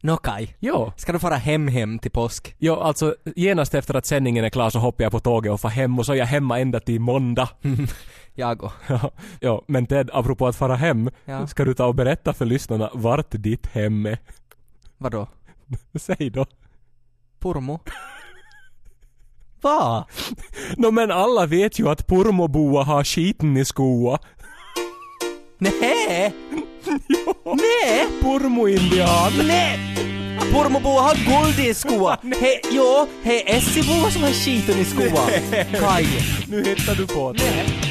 Nå Kaj, Jo. ska du fara hem hem till påsk? Jo, alltså genast efter att sändningen är klar så hoppar jag på tåget och far hem och så är jag hemma ända till måndag. Jag och. Ja, men Ted, apropå att fara hem, Ja. ska du ta och berätta för lyssnarna vart ditt hem är? Vadå? Säg då. Purmo? Va? Nå men alla vet ju att Purmoboa har skiten i skoa. Nej! Nej! Purmo-indian. Nej! Purmoboa har guld i skoa! He, jo, he Essiboa som har skiten i skoa. Kaj. Nu hittar du på det. Radio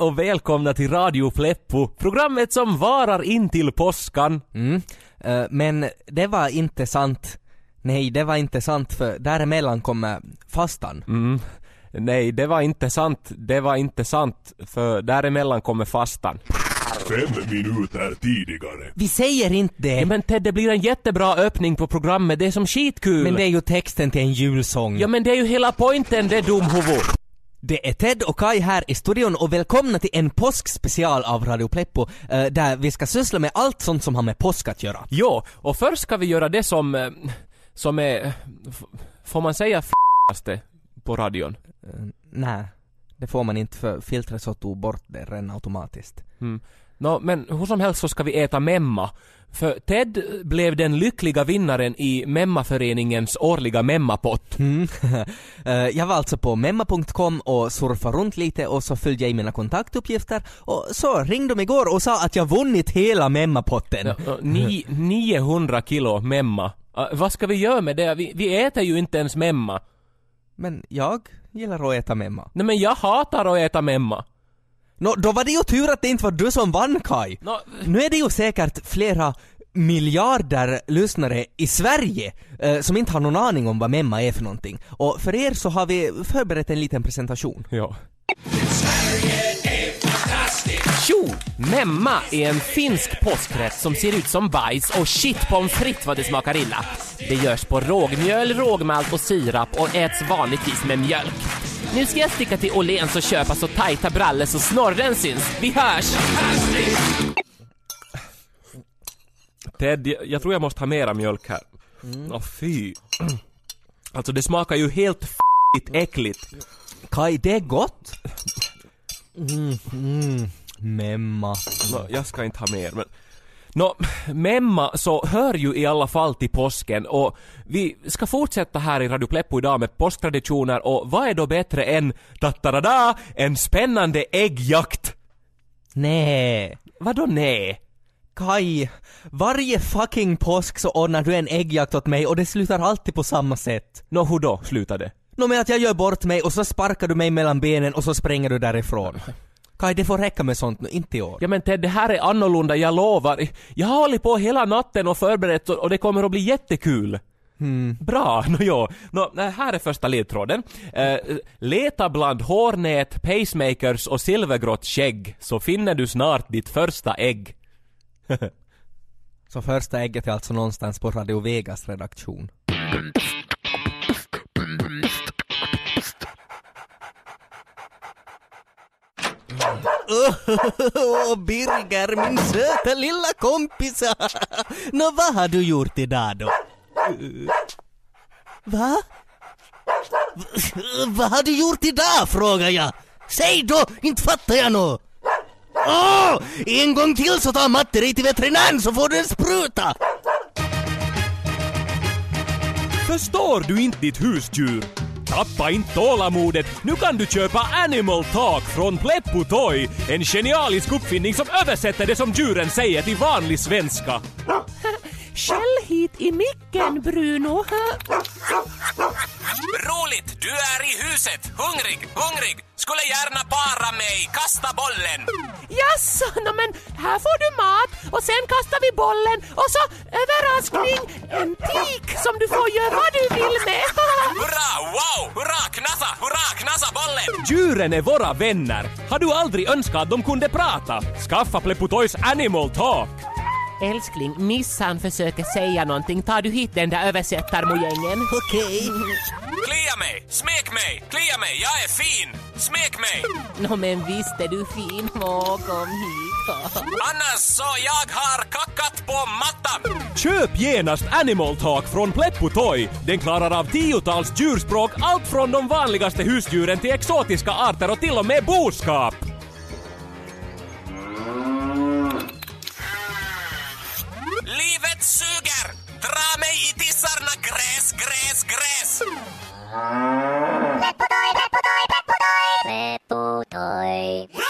och välkomna till Radio Pleppo, programmet som varar in till påskan. Mm. Eh, men det var inte sant. Nej, det var inte sant för däremellan kommer fastan. Mm. Nej, det var inte sant. Det var inte sant, för däremellan kommer fastan. Fem minuter tidigare. Vi säger inte det! Ja, men Ted, det blir en jättebra öppning på programmet, det är som skitkul. Men det är ju texten till en julsång. Ja men det är ju hela poängen det dumhuvud. Det är Ted och Kai här i studion och välkomna till en påskspecial av Radio Pleppo eh, där vi ska syssla med allt sånt som har med påsk att göra. Jo, och först ska vi göra det som, eh, som är, får man säga f***aste på radion? Uh, Nej, det får man inte för filtret så tog bort det redan automatiskt. Mm. Nå, men hur som helst så ska vi äta memma. För Ted blev den lyckliga vinnaren i Memma-föreningens årliga Memma-pott. Mm. Eh, jag var alltså på memma.com och surfade runt lite och så följde jag in mina kontaktuppgifter och så ringde de igår och sa att jag vunnit hela memmapotten. Ja, ja, ni, 900 kilo memma. Vad ska vi göra med det? Vi, vi äter ju inte ens memma. Men jag gillar att äta memma. Nej men jag hatar att äta memma. Nå, då var det ju tur att det inte var du som vann Kai. Nå, Nu är det ju säkert flera miljarder lyssnare i Sverige eh, som inte har någon aning om vad memma är för någonting. Och för er så har vi förberett en liten presentation. Ja. Tjo! Memma är en finsk påskrätt som ser ut som bajs och shit pommes frites vad det smakar illa. Det görs på rågmjöl, rågmalt och sirap och äts vanligtvis med mjölk. Nu ska jag sticka till Åhléns och köpa så tajta brallor så snorren syns. Vi hörs! Ted, jag, tror jag måste ha mera mjölk här. Åh fy. Alltså det smakar ju helt f***igt äckligt. Kai, det är gott! Mm, mm, memma. Jag ska inte ha mer men... Nå, memma så hör ju i alla fall till påsken och vi ska fortsätta här i Radio Pleppo idag med påsktraditioner och vad är då bättre än tattarada, en spännande äggjakt? Nej. Vadå nej? Kai, varje fucking påsk så ordnar du en äggjakt åt mig och det slutar alltid på samma sätt. Nå, hur då slutade? Nå med att jag gör bort mig och så sparkar du mig mellan benen och så spränger du därifrån. Kai, det får räcka med sånt nu, inte i år. Ja men Ted, det här är annorlunda, jag lovar. Jag har hållit på hela natten och förberett och det kommer att bli jättekul. Bra, nå jo. Nå, eh, här är första ledtråden. Eh, leta bland hårnät, pacemakers och silvergrått skägg så finner du snart ditt första ägg. Så första ägget är alltså någonstans på Radio Vegas redaktion. Åh, Birger, min söta lilla kompis! Nå, vad har du gjort idag då? Va? Vad har du gjort idag, frågar jag? Säg då, inte fattar jag nå! Åh! En gång till så tar Matte dig till veterinären så får du en spruta! Förstår du inte ditt husdjur? Tappa inte tålamodet, nu kan du köpa Animal Talk från Pleppo Toy, en genialisk uppfinning som översätter det som djuren säger till vanlig svenska. Skäll hit i micken, Bruno. Roligt! Du är i huset! Hungrig, hungrig! Skulle gärna para mig. Kasta bollen. Jaså, no, men här får du mat och sen kastar vi bollen och så överraskning, en tik som du får göra vad du vill med. Hurra, wow, hurra, knasa, hurra, knasa bollen! Djuren är våra vänner. Har du aldrig önskat att de kunde prata? Skaffa Plepputoys Animal Talk. Älskling, Missan försöker säga någonting. Tar du hit den där översättarmojängen? Okej. Klia mig, smek mig, klia mig, jag är fin! Smek mig! Nå men visst är du fin. Åh, kom hit. Annars så jag har kackat på mattan! Köp genast Animal Talk från Plepputoy. Den klarar av tiotals djurspråk, allt från de vanligaste husdjuren till exotiska arter och till och med boskap. Gres, gres! Repudoj, repudoj, repudoj! Repudoj!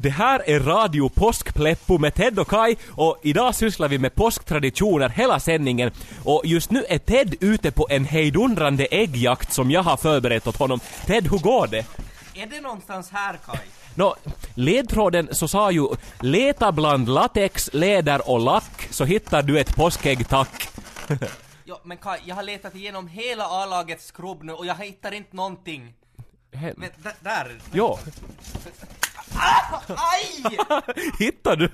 Det här är Radio Påskpleppo med Ted och Kai och idag sysslar vi med påsktraditioner hela sändningen och just nu är Ted ute på en hejdundrande äggjakt som jag har förberett åt honom. Ted, hur går det? Är det någonstans här Kai? Nå, ledtråden så sa ju leta bland latex, läder och lack så hittar du ett påskägg tack. Ja, men Kai, jag har letat igenom hela A-lagets skrubb nu och jag hittar inte någonting. Men där. Aj! hittar du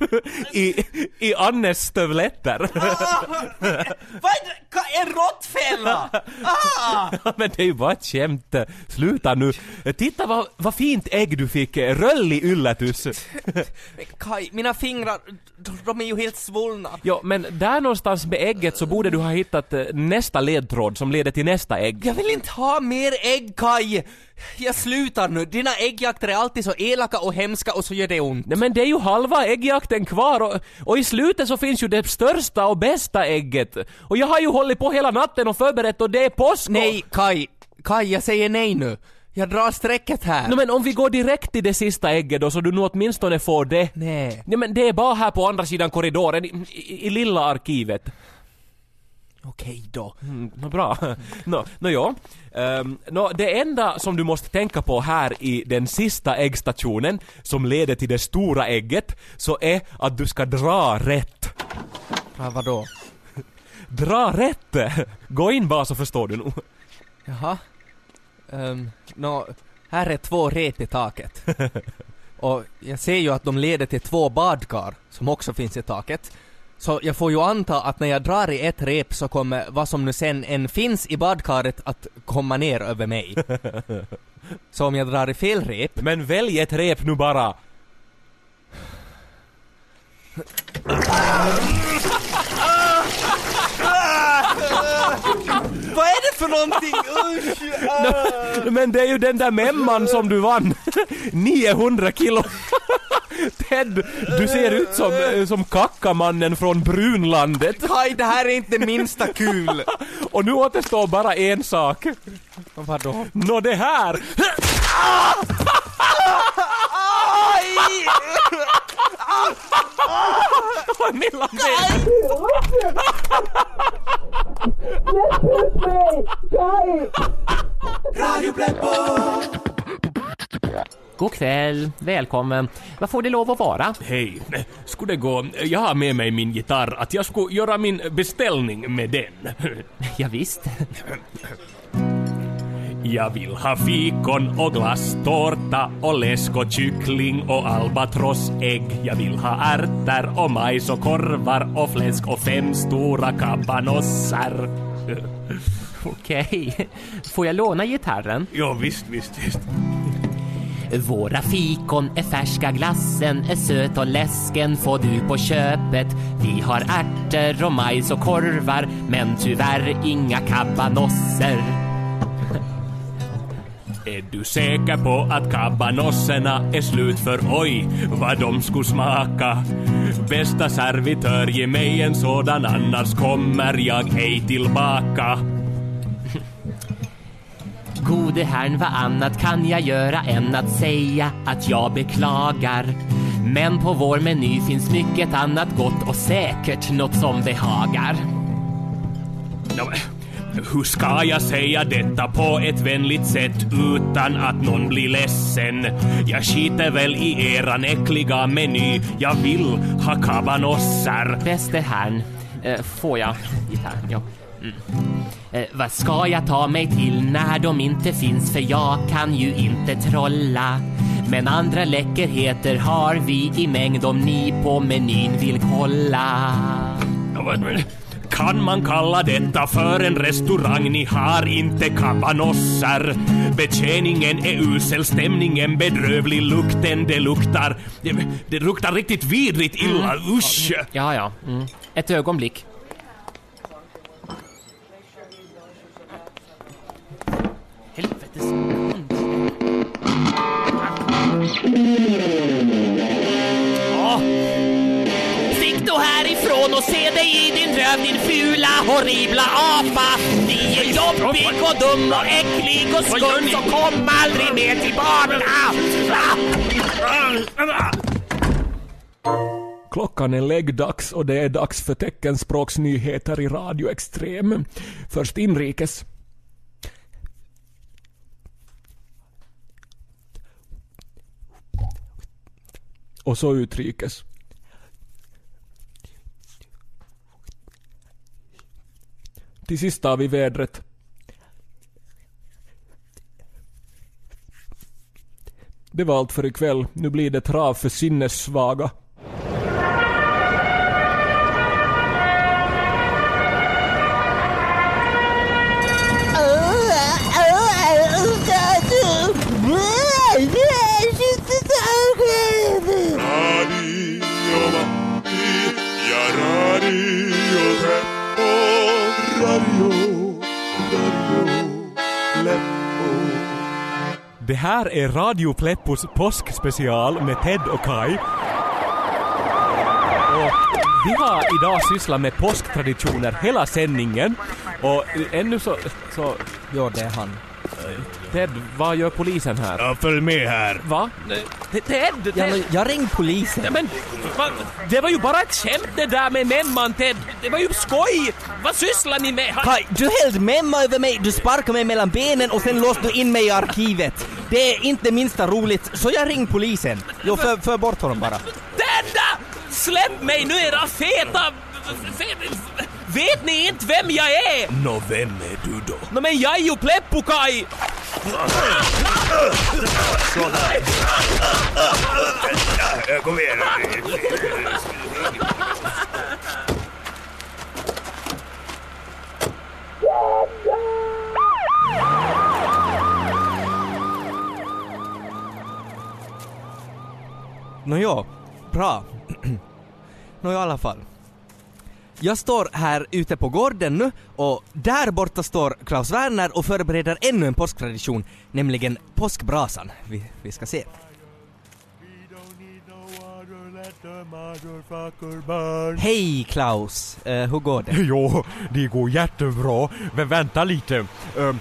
i, i Annes stövletter? Vad är det? En råttfälla! Ah! Men det är ju bara ett skämt. Sluta nu. Titta vad, vad fint ägg du fick. Röllig ylletus. Men Kai, mina fingrar, de, är ju helt svullna. Ja, men där någonstans med ägget så borde du ha hittat eh, nästa ledtråd som leder till nästa ägg. Jag vill inte ha mer ägg Kai! Jag slutar nu, dina äggjakter är alltid så elaka och hemska och så gör det ont. Nej men det är ju halva äggjakten kvar och, och i slutet så finns ju det största och bästa ägget. Och jag har ju hållit på hela natten och förberett och det är påsk och- Nej Kai, Kai jag säger nej nu. Jag drar strecket här. Nå men om vi går direkt till det sista ägget då så du nu åtminstone får det. Nej. Nej men det är bara här på andra sidan korridoren i, i, i lilla arkivet. Okej då. Mm, nå bra. Nå, nå ja. Um, nå, det enda som du måste tänka på här i den sista äggstationen som leder till det stora ägget så är att du ska dra rätt. Ja, vadå? Dra rätt! Gå in bara så förstår du nog. Jaha. Um, nå, här är två rep i taket. Och jag ser ju att de leder till två badkar som också finns i taket. Så jag får ju anta att när jag drar i ett rep så kommer vad som nu sen än finns i badkaret att komma ner över mig. Så om jag drar i fel rep, Men välj ett rep nu bara. Vad är det för någonting? Usch! Men det är ju den där memman som du vann. 900 kilo. Ted, du ser ut som, eh, som kackamannen från Brunlandet. Kaj, det här är inte minsta kul! Och nu återstår bara en sak. Vadå? Nå det här! Aj! Åh, kväll, välkommen. Vad får det lov att vara? Hej, skulle det gå, jag har med mig min gitarr, att jag skulle göra min beställning med den. Ja, visst. Jag vill ha fikon och glass, tårta och läsk och kyckling och albatrossägg. Jag vill ha ärtor och majs och korvar och fläsk och fem stora kabanossar. Okej. Får jag låna gitarren? Ja, visst, visst, visst. Våra fikon är färska, glassen är söt och läsken får du på köpet. Vi har ärtor och majs och korvar, men tyvärr inga kabanosser. Är du säker på att kabanosserna är slut för oj, vad de skulle smaka? Bästa servitör, ge mig en sådan annars kommer jag ej tillbaka. Gode herrn, vad annat kan jag göra än att säga att jag beklagar. Men på vår meny finns mycket annat gott och säkert något som behagar. Ja, hur ska jag säga detta på ett vänligt sätt utan att någon blir ledsen? Jag skiter väl i eran äckliga meny. Jag vill ha kabanossar. Bäste herrn, eh, får jag gitarren? Ja. Mm. Eh, vad ska jag ta mig till när de inte finns för jag kan ju inte trolla. Men andra läckerheter har vi i mängd om ni på menyn vill kolla. Kan man kalla detta för en restaurang? Ni har inte kabanossar. Betjäningen är usel, stämningen bedrövlig, lukten det luktar... Det, det luktar riktigt vidrigt illa, usch! Ja, ja. Mm. Ett ögonblick. Hund. Åh! Stick då härifrån och se dig i din röv din fula horribla apa! Ni är jobbig och dum och äcklig och skum så kom aldrig mer tillbaka! Klockan är läggdags och det är dags för teckenspråksnyheter i Radio Extrem. Först inrikes. Och så utrikes. Till sist har vi vädret. Det var allt för ikväll. Nu blir det trav för sinnessvaga. Här är Radio Pleppos påskspecial med Ted och Kai. Och vi har idag sysslat med påsktraditioner hela sändningen. Och ännu så... så Jo, det är han. Ted, vad gör polisen här? Ja, följ med här. Va? Ted! Ja, Ted! men jag ringde polisen. Nej, men va, det var ju bara ett skämt det där med män Ted. Det var ju skoj! Vad sysslar ni med? Kaj, du hällde memma över mig, du sparkade mig mellan benen och sen låste du in mig i arkivet. Det är inte minsta roligt, så jag ringde polisen. Jo, för, för bort honom bara. Ted! Släpp mig nu era feta... fe- Vet ni inte vem jag är? Nå, vem är du då? No, men jag är ju Pleppo-Kaj! Kom igen. Nåja, bra. Nåja, i alla fall. Jag står här ute på gården nu och där borta står Klaus Werner och förbereder ännu en påsktradition, nämligen påskbrasan. Vi, vi ska se. Hej Klaus, Eh, hur går det? Jo, det går jättebra. Men vänta lite. Um,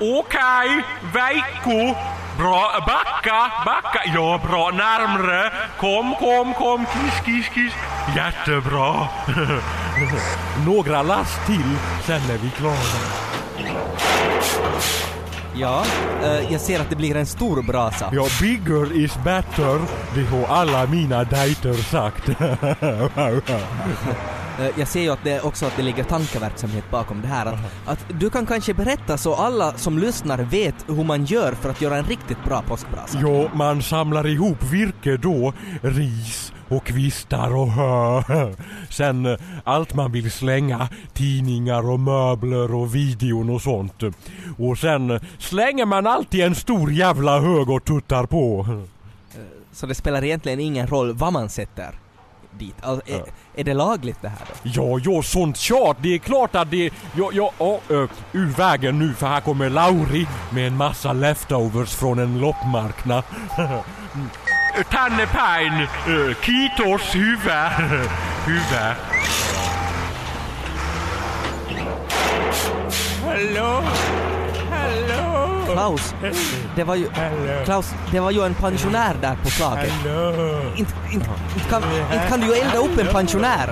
Okej, Veikko. Bra, backa, backa. Ja, bra, närmre. Kom, kom, kom, kiss, kiss, kiss. Jättebra. Några last till, sen är vi klara. Ja, eh, jag ser att det blir en stor brasa. Ja, bigger is better. Det har alla mina dejter sagt. Eh, Jag ser ju att det också att det ligger tankeverksamhet bakom det här. Att, att du kan kanske berätta så alla som lyssnar vet hur man gör för att göra en riktigt bra påskbrasa. Jo, man samlar ihop virke då, ris och kvistar och hö. Sen eh, allt man vill slänga, tidningar och möbler och videon och sånt. Och sen eh, slänger man allt i en stor jävla hög och tuttar på. Så det spelar egentligen ingen roll vad man sätter dit. Alltså, är, är det lagligt det här då? Ja, ja, sånt tjat. Det är klart att det... Ja, ja, ja, ö, ur vägen nu för här kommer Lauri med en massa leftovers från en loppmarknad. Tannepain, ö, Kitos huvud. huvud. Hallå? Hallå? Klaus, det var ju... Klaus, det var ju en pensionär där på slaget. Inte, inte, inte, kan, inte kan du ju elda upp en pensionär.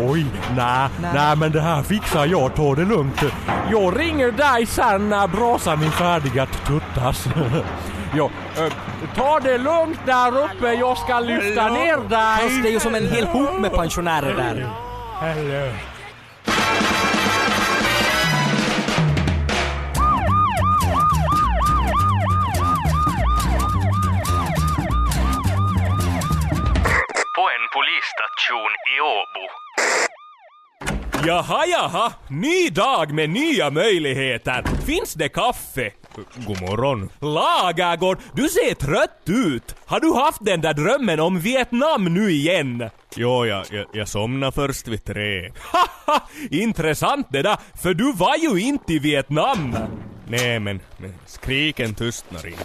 Oj, nej, Nej. men det här fixar jag, ta det lugnt. Jag ringer dig sen när brasan är färdig att tuttas. ja, eh, ta det lugnt där uppe, jag ska lyfta ner Klaus, det är dig. ju som en hel hop med pensionärer där. Hello. Jaha, jaha. Ny dag med nya möjligheter. Finns det kaffe? God morgon. Lagergård, du ser trött ut. Har du haft den där drömmen om Vietnam nu igen? Jo, jag, jag, jag somnade först vid tre. Haha, intressant det där, för du var ju inte i Vietnam. Nej men, men skriken tystnar inte.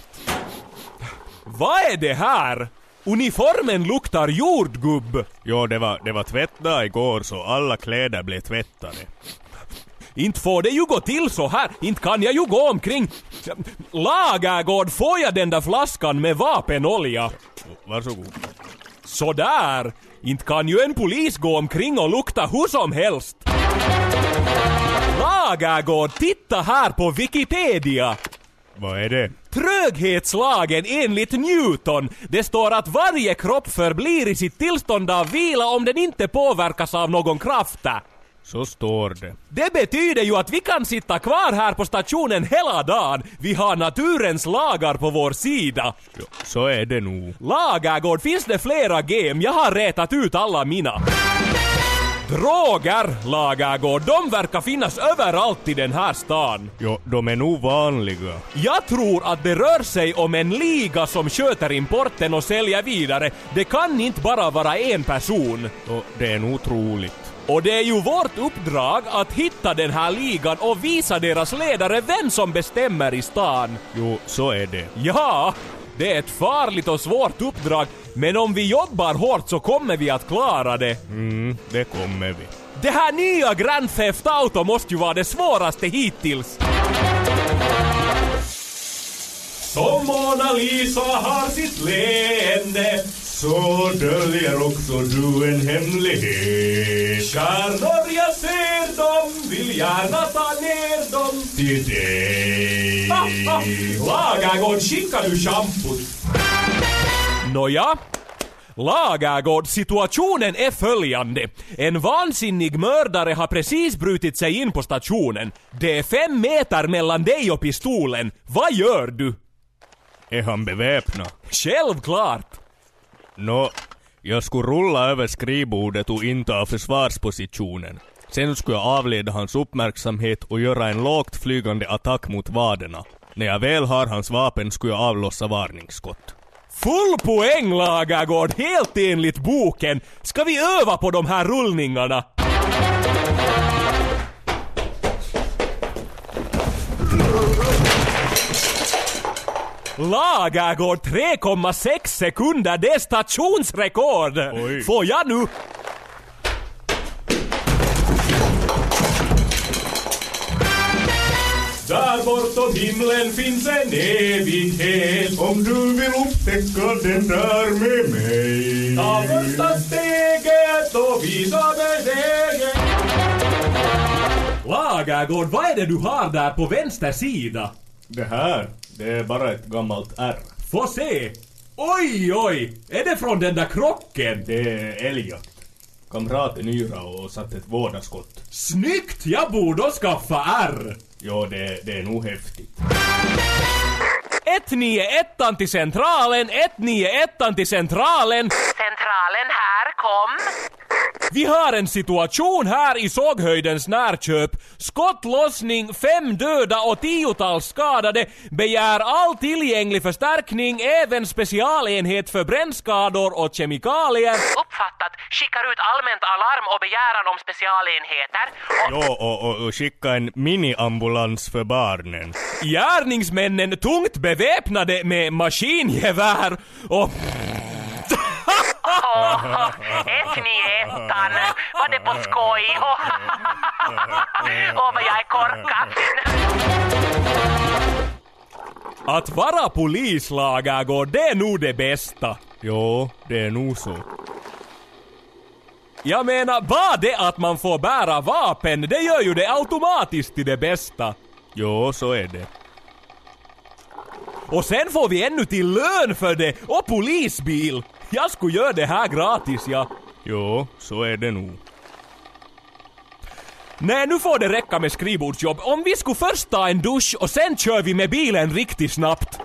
Vad är det här? Uniformen luktar jordgubb. Jo, det var, det var tvättdag igår så alla kläder blev tvättade. Inte får det ju gå till så här, inte kan jag ju gå omkring. Lagergård, får jag den där flaskan med vapenolja? Varsågod. Sådär! Inte kan ju en polis gå omkring och lukta hur som helst. Lagergård, titta här på Wikipedia! Vad är det? Tröghetslagen enligt Newton. Det står att varje kropp förblir i sitt tillstånd av vila om den inte påverkas av någon kraft. Så står det. Det betyder ju att vi kan sitta kvar här på stationen hela dagen. Vi har naturens lagar på vår sida. Jo, så är det nog. Lagergård, finns det flera game? Jag har rätat ut alla mina. Droger, Lagergård, de verkar finnas överallt i den här stan. Jo, de är nog vanliga. Jag tror att det rör sig om en liga som sköter importen och säljer vidare. Det kan inte bara vara en person. Och det är nog troligt. Och det är ju vårt uppdrag att hitta den här ligan och visa deras ledare vem som bestämmer i stan. Jo, så är det. Ja, det är ett farligt och svårt uppdrag, men om vi jobbar hårt så kommer vi att klara det. Mm, det kommer vi. Det här nya Grand Theft Auto måste ju vara det svåraste hittills. Som Mona Lisa har sitt leende så döljer också du en hemlighet. Stjärnor jag ser dem, vill gärna ta ner dem till dig. Lagergård, skickar du schampot? Nåja, Lagergård, situationen är följande. En vansinnig mördare har precis brutit sig in på stationen. Det är fem meter mellan dig och pistolen. Vad gör du? Är han beväpnad? Självklart! Nå, jag skulle rulla över skrivbordet och inta försvarspositionen. Sen skulle jag avleda hans uppmärksamhet och göra en lågt flygande attack mot vaderna. När jag väl har hans vapen skulle jag avlossa varningsskott. Full poäng Lagergård, helt enligt boken. Ska vi öva på de här rullningarna? Lagergård 3,6 sekunder, det är stationsrekord! Oj. Får jag nu? Där bortom himlen finns en evighet Om du vill upptäcka den där med mig Ta första steget och visa mig vägen Lagergård, vad är det du har där på vänster sida? Det här, det är bara ett gammalt R. Få se! Oj, oj! Är det från den där krocken? Det är älgjakt. Kamraten yra och satt ett vådaskott. Snyggt! Jag borde skaffa R! Jo, det, det är nog häftigt. 191 till centralen, 191 till centralen. Centralen här, kom. Vi har en situation här i Såghöjdens närköp. Skottlossning, fem döda och tiotals skadade. Begär all tillgänglig förstärkning, även specialenhet för brännskador och kemikalier. Uppfattat. Skickar ut allmänt alarm och begäran om specialenheter. Och Jo, och, och, och skicka en miniambulans för barnen. Gärningsmännen tungt beväpnade med maskingevär och... Åh, ett ni ettan. Var det på skoj? Åh, vad jag är korkad. Att vara polislagagård, det är nog det bästa. Jo, det är nog så. Jag menar, bara det att man får bära vapen, det gör ju det automatiskt till det bästa. Jo, så är det. Och sen får vi ännu till lön för det och polisbil. Jag skulle göra det här gratis, ja. Jo, så är det nog. Nej, nu får det räcka med skrivbordsjobb. Om vi skulle först ta en dusch och sen kör vi med bilen riktigt snabbt.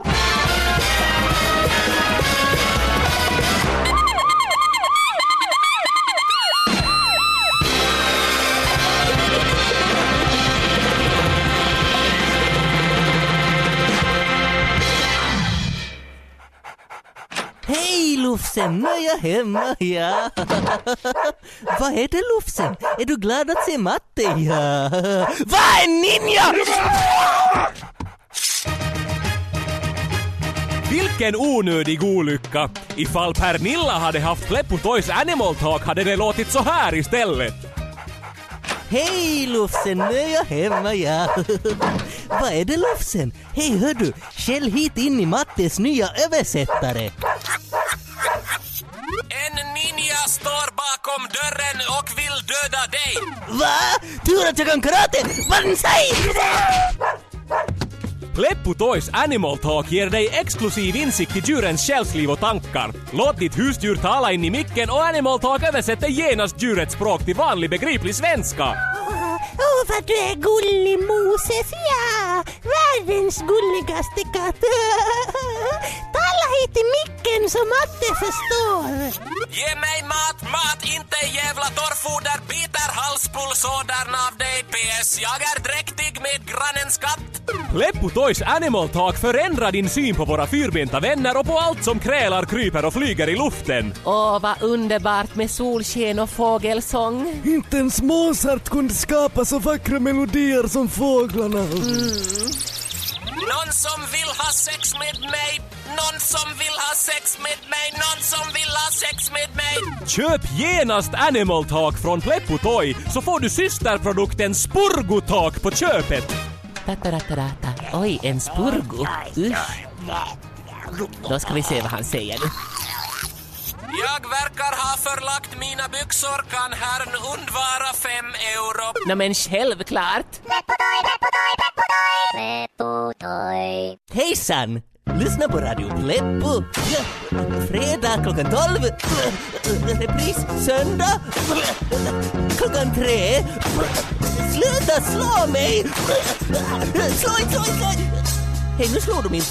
Hej Lufsen, nu är jag hemma, ja. Vad det Lufsen? Är du glad att se matte, ja? Vad är ninja? Vilken onödig olycka! Ifall Pernilla hade haft Pleppo Toys Animal Talk hade det låtit så här istället. Hej Lufsen, nu är jag hemma, ja. Vad är det Lufsen? Hej hör du, skäll hit in i Mattes nya översättare. En ninja står bakom dörren och vill döda dig. Va? Tur att jag kan karate! Banzai! Pleppo Toys Animal Talk ger dig exklusiv insikt i djurens själsliv och tankar. Låt ditt husdjur tala in i micken och Animal Talk översätter genast djurets språk till vanlig begriplig svenska. Åh, vad du är gullig Moses, ja! Världens gulligaste katt. Tala hit i micken så Matte förstår. Ge mig mat, mat, inte jävla torrfoder, biter halspulsådern av dig. PS, jag är dräktig med grannens katt. Pleppo Toys Animal Talk förändrar din syn på våra fyrbenta vänner och på allt som krälar, kryper och flyger i luften. Åh, vad underbart med solsken och fågelsång. Inte ens Mozart kunde skapa så vackra melodier som fåglarna. Någon som vill ha sex med mig, någon som vill ha sex med mig, någon som vill ha sex med mig. Köp genast Animal Talk från Pleppo Toy så får du systerprodukten Spurgo Talk på köpet. Tataratarata. Oj, en spurgo. Usch. Då ska vi se vad han säger nu. Jag verkar ha förlagt mina byxor. Kan herrn undvara fem euro? Nej men självklart. Hejsan! Lyssna på Radio Pleppo. Fredag klockan 12. Repris söndag klockan 3. Sluta slå mig! Slå slå slå! Hej, nu slår du min...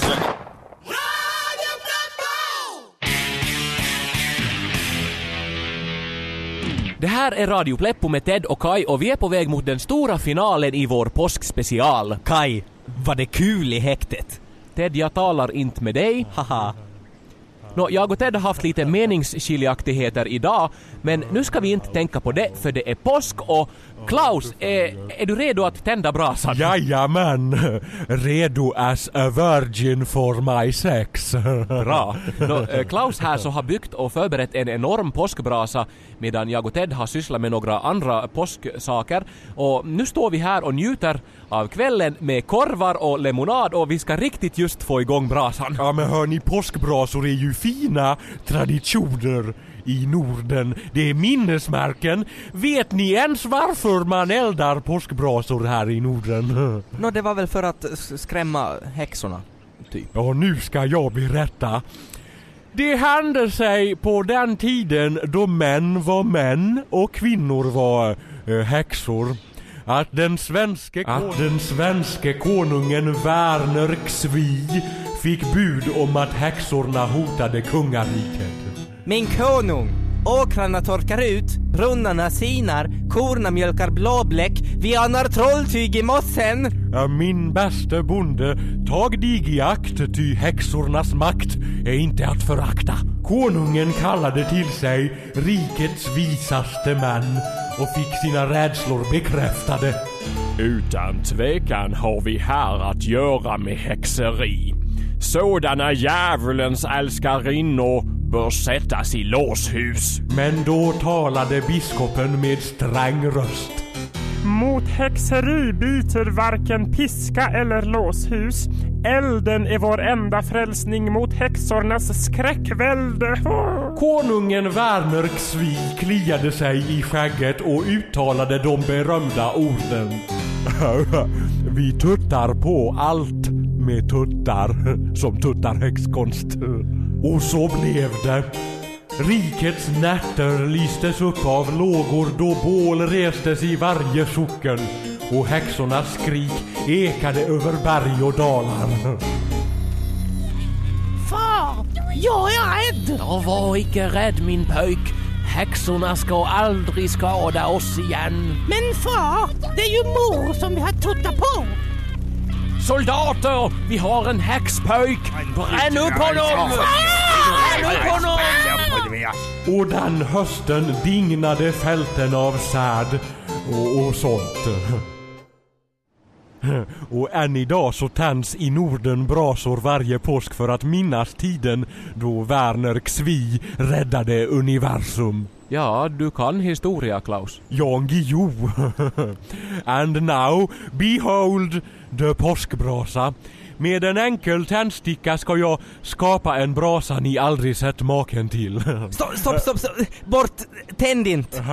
Det här är Radio Pleppo med Ted och Kai och vi är på väg mot den stora finalen i vår påskspecial. Kai, var det kul i häktet? Ted, jag talar inte med dig. Haha. Nå, jag och Ted har haft lite meningsskiljaktigheter idag, men nu ska vi inte tänka på det för det är påsk och Klaus, är, är du redo att tända brasan? Jajamän! Redo as a virgin for my sex. Bra. Nå, eh, Klaus här så har byggt och förberett en enorm påskbrasa medan jag och Ted har sysslat med några andra påsksaker. Och nu står vi här och njuter av kvällen med korvar och lemonad och vi ska riktigt just få igång brasan. Ja men hörni, påskbrasor är ju fina traditioner i Norden. Det är minnesmärken. Vet ni ens varför man eldar påskbrasor här i Norden? Nå, det var väl för att skrämma häxorna, typ. Ja, nu ska jag berätta. Det hände sig på den tiden då män var män och kvinnor var eh, häxor. Att den svenske, att den svenske konungen Werner Xvi fick bud om att häxorna hotade kungariket. Min konung! Åkrarna torkar ut, brunnarna sinar, korna mjölkar blåbläck, vi anar trolltyg i mossen! Min bäste bonde, tag dig i akt, ty häxornas makt är inte att förakta. Konungen kallade till sig rikets visaste män och fick sina rädslor bekräftade. Utan tvekan har vi här att göra med häxeri. Sådana djävulens älskarinnor bör sättas i låshus. Men då talade biskopen med sträng röst. Mot häxeri biter varken piska eller låshus. Elden är vår enda frälsning mot häxornas skräckvälde. Konungen Werner Xvi kliade sig i skägget och uttalade de berömda orden. Vi tuttar på allt med tuttar som tuttar häxkonst. Och så blev det. Rikets nätter lystes upp av lågor då bål restes i varje socken och häxornas skrik ekade över berg och dalar. Far, jag är rädd! Ja, var icke rädd min pojk. Häxorna ska aldrig skada oss igen. Men far, det är ju mor som vi har tuttat på. Soldater, vi har en häxpojk! Bränn upp honom! Bränn upp honom! Och den hösten dignade fälten av säd och, och sånt. Och än idag så tänds i Norden brasor varje påsk för att minnas tiden då Werner Xvi räddade universum. Ja, du kan historia Klaus. Jan Guillou. And now, behold the påskbrasa. Med en enkel tändsticka ska jag skapa en brasa ni aldrig sett maken till. Stopp, stopp, stopp, stopp. Bort! Tänd inte!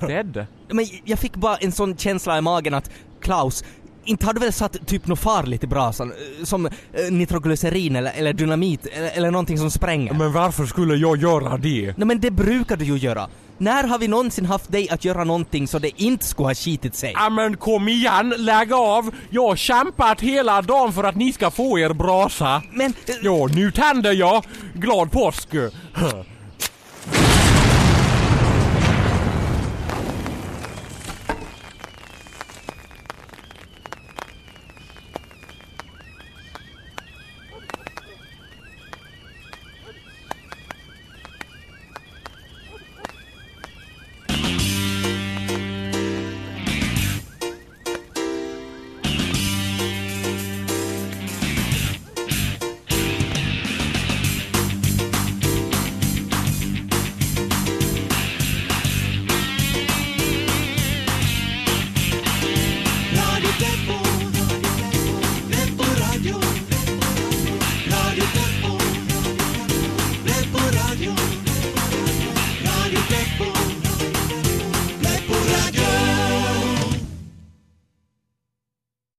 Ted? Men jag fick bara en sån känsla i magen att Klaus, inte har du väl satt typ något farligt i brasan? eh, Som eh, nitroglycerin eller, eller dynamit eller, eller någonting som spränger? Men varför skulle jag göra det? Nej men det brukar du ju göra. När har vi någonsin haft dig att göra någonting så det inte skulle ha skitit sig? Ja men kom igen, lägg av! Jag har kämpat hela dagen för att ni ska få er brasa. Men... Ja, nu tänder jag! Glad påsk!